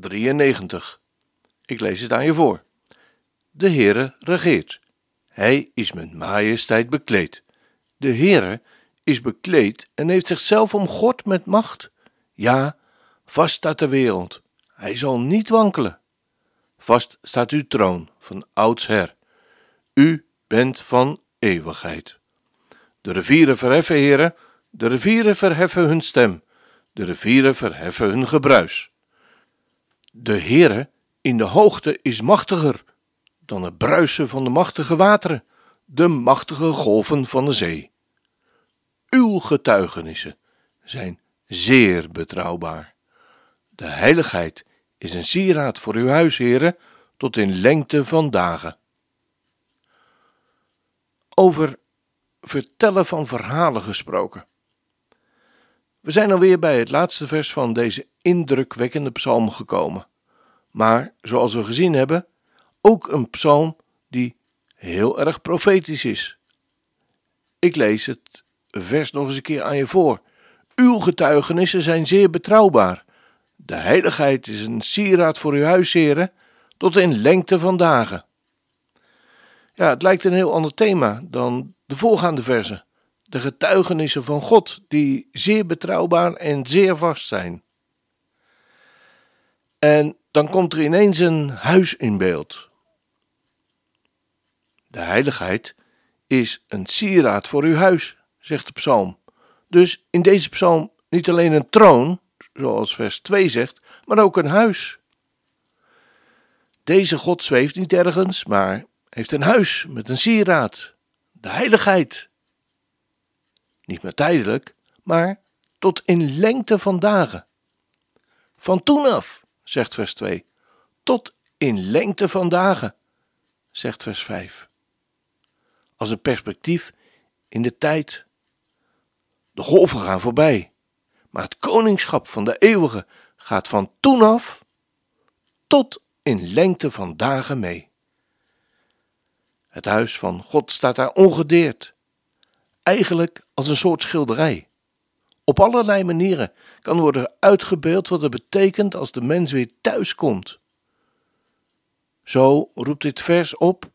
93. Ik lees het aan je voor. De Heere regeert. Hij is met majesteit bekleed. De Heere is bekleed en heeft zichzelf omgord met macht. Ja, vast staat de wereld. Hij zal niet wankelen. Vast staat uw troon van oudsher. U bent van eeuwigheid. De rivieren verheffen, heren, de rivieren verheffen hun stem, de rivieren verheffen hun gebruis. De Heere in de hoogte is machtiger dan het bruisen van de machtige wateren, de machtige golven van de zee. Uw getuigenissen zijn zeer betrouwbaar. De heiligheid is een sieraad voor uw huis, heren, tot in lengte van dagen. Over vertellen van verhalen gesproken. We zijn alweer bij het laatste vers van deze indrukwekkende psalm gekomen. Maar, zoals we gezien hebben, ook een psalm die heel erg profetisch is. Ik lees het vers nog eens een keer aan je voor. Uw getuigenissen zijn zeer betrouwbaar. De heiligheid is een sieraad voor uw huisheren tot in lengte van dagen. Ja, het lijkt een heel ander thema dan de voorgaande versen. De getuigenissen van God, die zeer betrouwbaar en zeer vast zijn. En dan komt er ineens een huis in beeld. De heiligheid is een sieraad voor uw huis, zegt de psalm. Dus in deze psalm niet alleen een troon, zoals vers 2 zegt, maar ook een huis. Deze God zweeft niet ergens, maar heeft een huis met een sieraad, de heiligheid. Niet meer tijdelijk, maar tot in lengte van dagen. Van toen af, zegt vers 2, tot in lengte van dagen, zegt vers 5. Als een perspectief in de tijd. De golven gaan voorbij, maar het koningschap van de eeuwige gaat van toen af tot in lengte van dagen mee. Het huis van God staat daar ongedeerd, eigenlijk als een soort schilderij. Op allerlei manieren kan worden uitgebeeld wat het betekent als de mens weer thuis komt. Zo roept dit vers op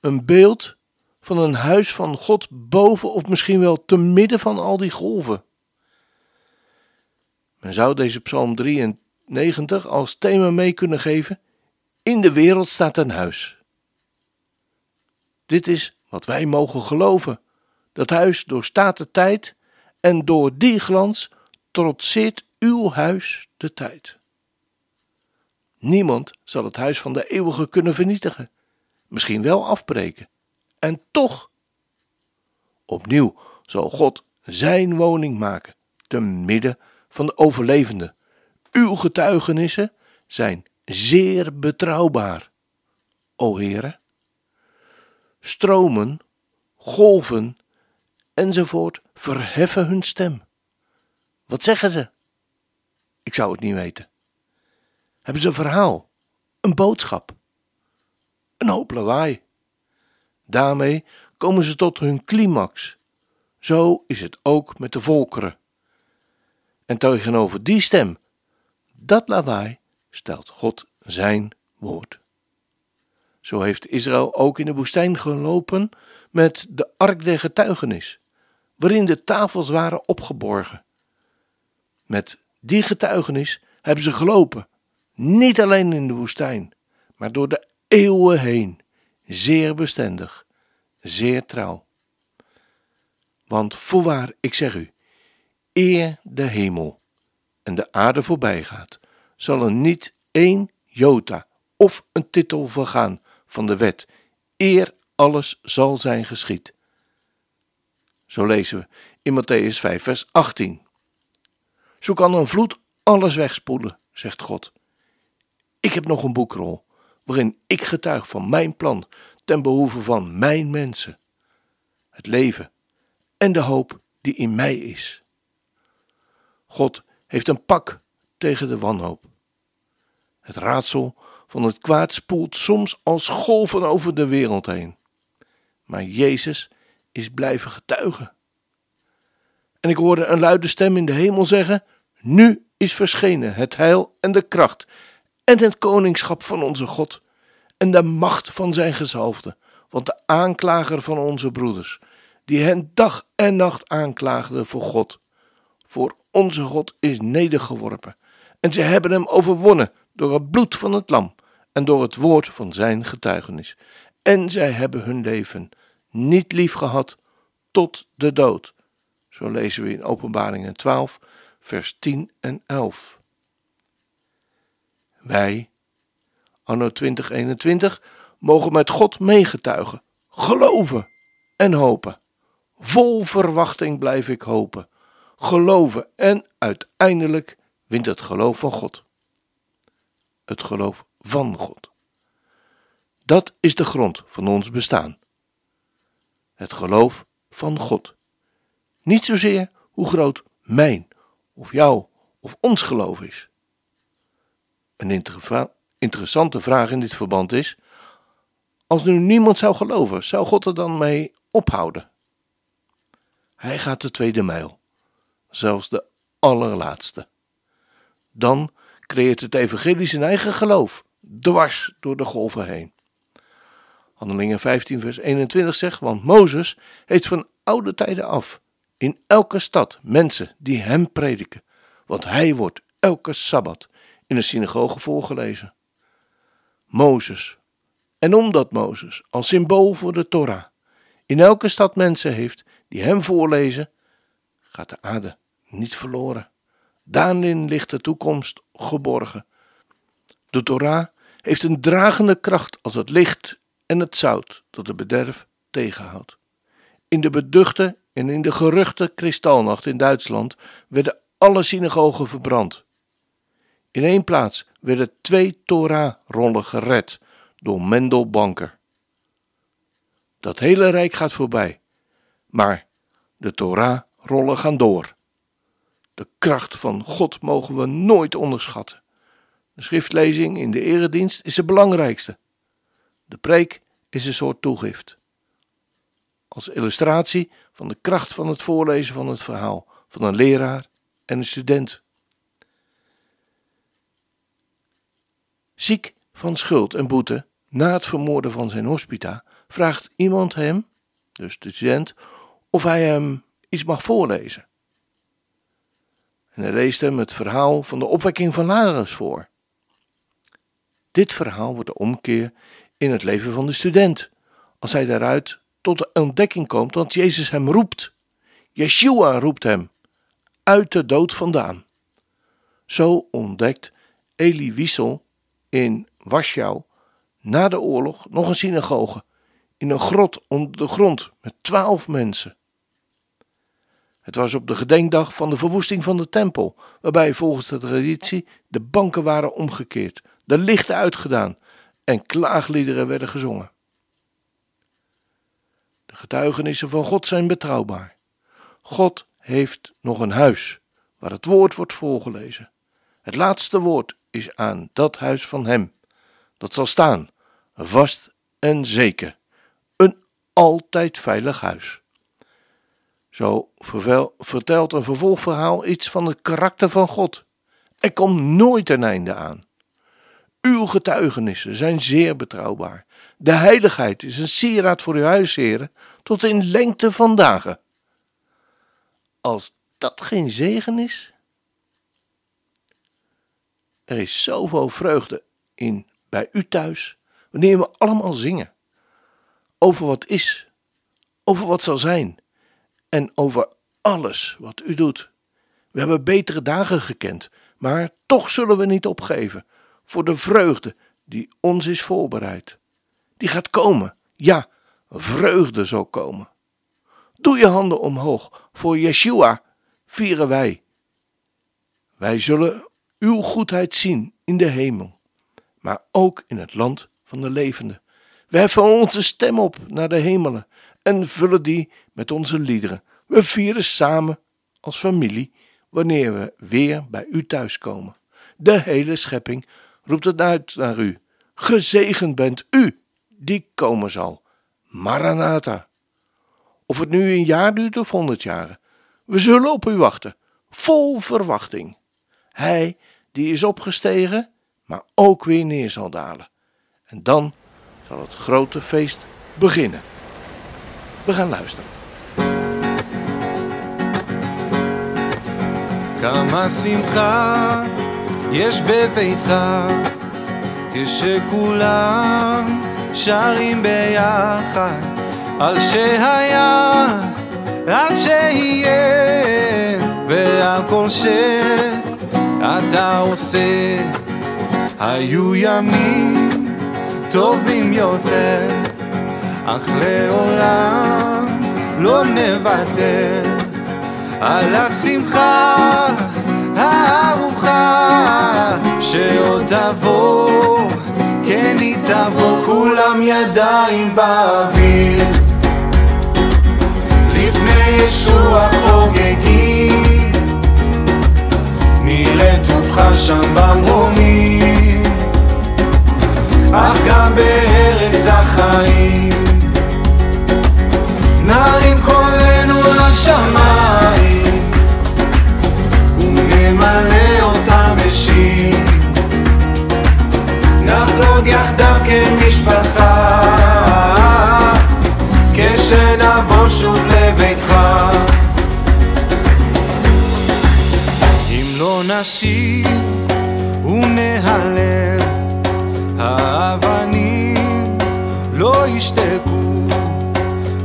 een beeld van een huis van God boven of misschien wel te midden van al die golven. Men zou deze Psalm 93 als thema mee kunnen geven: In de wereld staat een huis. Dit is wat wij mogen geloven. Dat huis doorstaat de tijd en door die glans trotseert uw huis de tijd. Niemand zal het huis van de eeuwige kunnen vernietigen, misschien wel afbreken. En toch, opnieuw zal God zijn woning maken, te midden van de overlevenden. Uw getuigenissen zijn zeer betrouwbaar, o Heere stromen, golven enzovoort verheffen hun stem. Wat zeggen ze? Ik zou het niet weten. Hebben ze een verhaal, een boodschap, een hoop lawaai. Daarmee komen ze tot hun climax. Zo is het ook met de volkeren. En tegenover die stem, dat lawaai, stelt God zijn woord. Zo heeft Israël ook in de woestijn gelopen met de ark der getuigenis, waarin de tafels waren opgeborgen. Met die getuigenis hebben ze gelopen, niet alleen in de woestijn, maar door de eeuwen heen, zeer bestendig, zeer trouw. Want voorwaar, ik zeg u, eer de hemel en de aarde voorbij gaat, zal er niet één jota of een titel vergaan van de wet, eer alles zal zijn geschied. Zo lezen we in Matthäus 5, vers 18. Zo kan een vloed alles wegspoelen, zegt God. Ik heb nog een boekrol waarin ik getuig van mijn plan ten behoeve van mijn mensen. Het leven en de hoop die in mij is. God heeft een pak tegen de wanhoop. Het raadsel van het kwaad spoelt soms als golven over de wereld heen. Maar Jezus is blijven getuigen. En ik hoorde een luide stem in de hemel zeggen: Nu is verschenen het heil en de kracht en het koningschap van onze God en de macht van zijn gezalfde. Want de aanklager van onze broeders, die hen dag en nacht aanklaagde voor God, voor onze God is nedergeworpen. En ze hebben hem overwonnen door het bloed van het lam en door het woord van zijn getuigenis. En zij hebben hun leven niet lief gehad tot de dood. Zo lezen we in Openbaringen 12, vers 10 en 11. Wij, anno 2021, mogen met God meegetuigen, geloven en hopen. Vol verwachting blijf ik hopen, geloven en uiteindelijk wint het geloof van God. Het geloof van God. Dat is de grond van ons bestaan. Het geloof van God. Niet zozeer hoe groot mijn of jouw of ons geloof is. Een interessante vraag in dit verband is: als nu niemand zou geloven, zou God er dan mee ophouden? Hij gaat de tweede mijl, zelfs de allerlaatste. Dan creëert het evangelie zijn eigen geloof, dwars door de golven heen. Handelingen 15, vers 21 zegt: Want Mozes heeft van oude tijden af in elke stad mensen die hem prediken, want hij wordt elke sabbat in de synagoge voorgelezen. Mozes. En omdat Mozes als symbool voor de Torah in elke stad mensen heeft die hem voorlezen, gaat de aarde niet verloren. Daarin ligt de toekomst geborgen. De Torah heeft een dragende kracht als het licht en het zout dat de bederf tegenhoudt. In de beduchte en in de geruchte kristalnacht in Duitsland werden alle synagogen verbrand. In één plaats werden twee Torah-rollen gered door Mendel Banker. Dat hele rijk gaat voorbij, maar de Torah-rollen gaan door. De kracht van God mogen we nooit onderschatten. De schriftlezing in de eredienst is het belangrijkste. De preek is een soort toegift. Als illustratie van de kracht van het voorlezen van het verhaal van een leraar en een student. Ziek van schuld en boete na het vermoorden van zijn hospita, vraagt iemand hem, dus de student, of hij hem iets mag voorlezen. En hij leest hem het verhaal van de opwekking van Lazarus voor. Dit verhaal wordt de omkeer in het leven van de student, als hij daaruit tot de ontdekking komt dat Jezus hem roept. Yeshua roept hem uit de dood vandaan. Zo ontdekt Elie Wiesel in Warschau na de oorlog nog een synagoge in een grot onder de grond met twaalf mensen. Het was op de gedenkdag van de verwoesting van de tempel, waarbij volgens de traditie de banken waren omgekeerd, de lichten uitgedaan en klaagliederen werden gezongen. De getuigenissen van God zijn betrouwbaar. God heeft nog een huis waar het woord wordt voorgelezen. Het laatste woord is aan dat huis van Hem. Dat zal staan, vast en zeker. Een altijd veilig huis. Zo vertelt een vervolgverhaal iets van het karakter van God. Er komt nooit een einde aan. Uw getuigenissen zijn zeer betrouwbaar. De heiligheid is een sieraad voor uw huisheren tot in lengte van dagen. Als dat geen zegen is, er is zoveel vreugde in bij u thuis wanneer we allemaal zingen over wat is, over wat zal zijn en over alles wat u doet. We hebben betere dagen gekend, maar toch zullen we niet opgeven voor de vreugde die ons is voorbereid. Die gaat komen, ja, vreugde zal komen. Doe je handen omhoog, voor Yeshua vieren wij. Wij zullen uw goedheid zien in de hemel. maar ook in het land van de levenden. We heffen onze stem op naar de hemelen en vullen die met onze liederen. We vieren samen als familie wanneer we weer bij u thuiskomen. De hele schepping roept het uit naar u. Gezegend bent u die komen zal. Maranatha. Of het nu een jaar duurt of honderd jaren. We zullen op u wachten, vol verwachting. Hij die is opgestegen, maar ook weer neer zal dalen. En dan zal het grote feest beginnen. We gaan luisteren. כמה שמחה יש בביתך כשכולם שרים ביחד על שהיה, על שיהיה ועל כל שאתה עושה. היו ימים טובים יותר אך לעולם לא נוותר. על השמחה הארוחה שעוד תבוא, כן היא תבוא, כולם ידיים באוויר. לפני ישוע חוגגים, נראה טובך שם במרומים, אך גם בארץ החיים. נרים קולנו לשמיים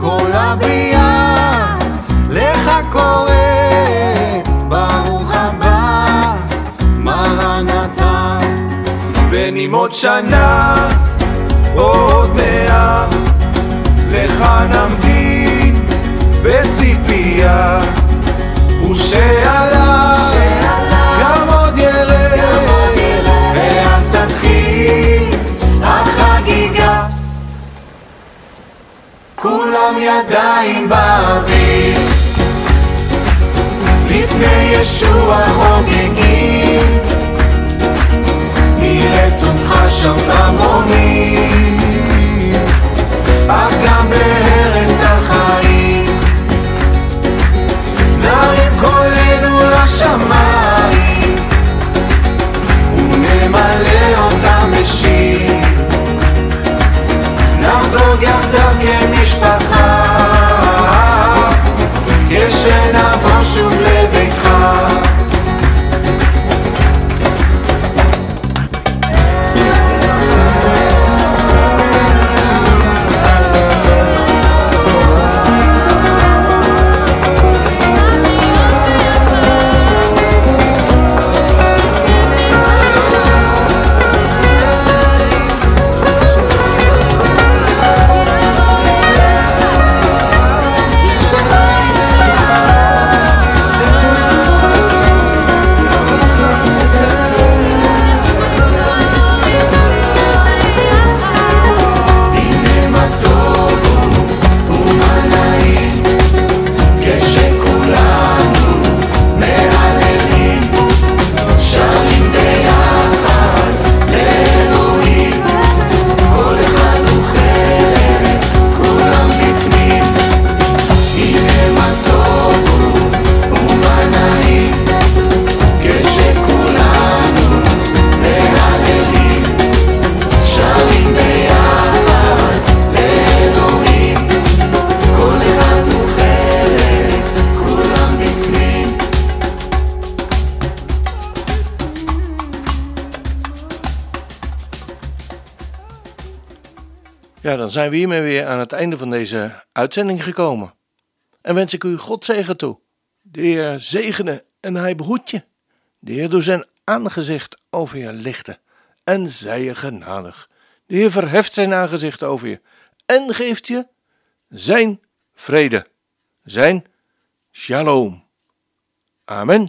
כל הבריאה לך קוראת ברוך הבא מרנתה בין אם עוד שנה או עוד מאה. לך נמתין בציפייה ושעלה כולם ידיים באוויר. לפני ישוע חוגגים נראה טובך שם במרומים אך גם בארץ החיים נרים קולנו לשמיים ונמלא אותם בשיר לחגוג יחדיו כמשפחה. כשנה Ja, dan zijn we hiermee weer aan het einde van deze uitzending gekomen. En wens ik u God zegen toe. De Heer zegene en hij behoedt je. De Heer doet zijn aangezicht over je lichten en zij je genadig. De Heer verheft zijn aangezicht over je en geeft je zijn vrede, zijn shalom. Amen.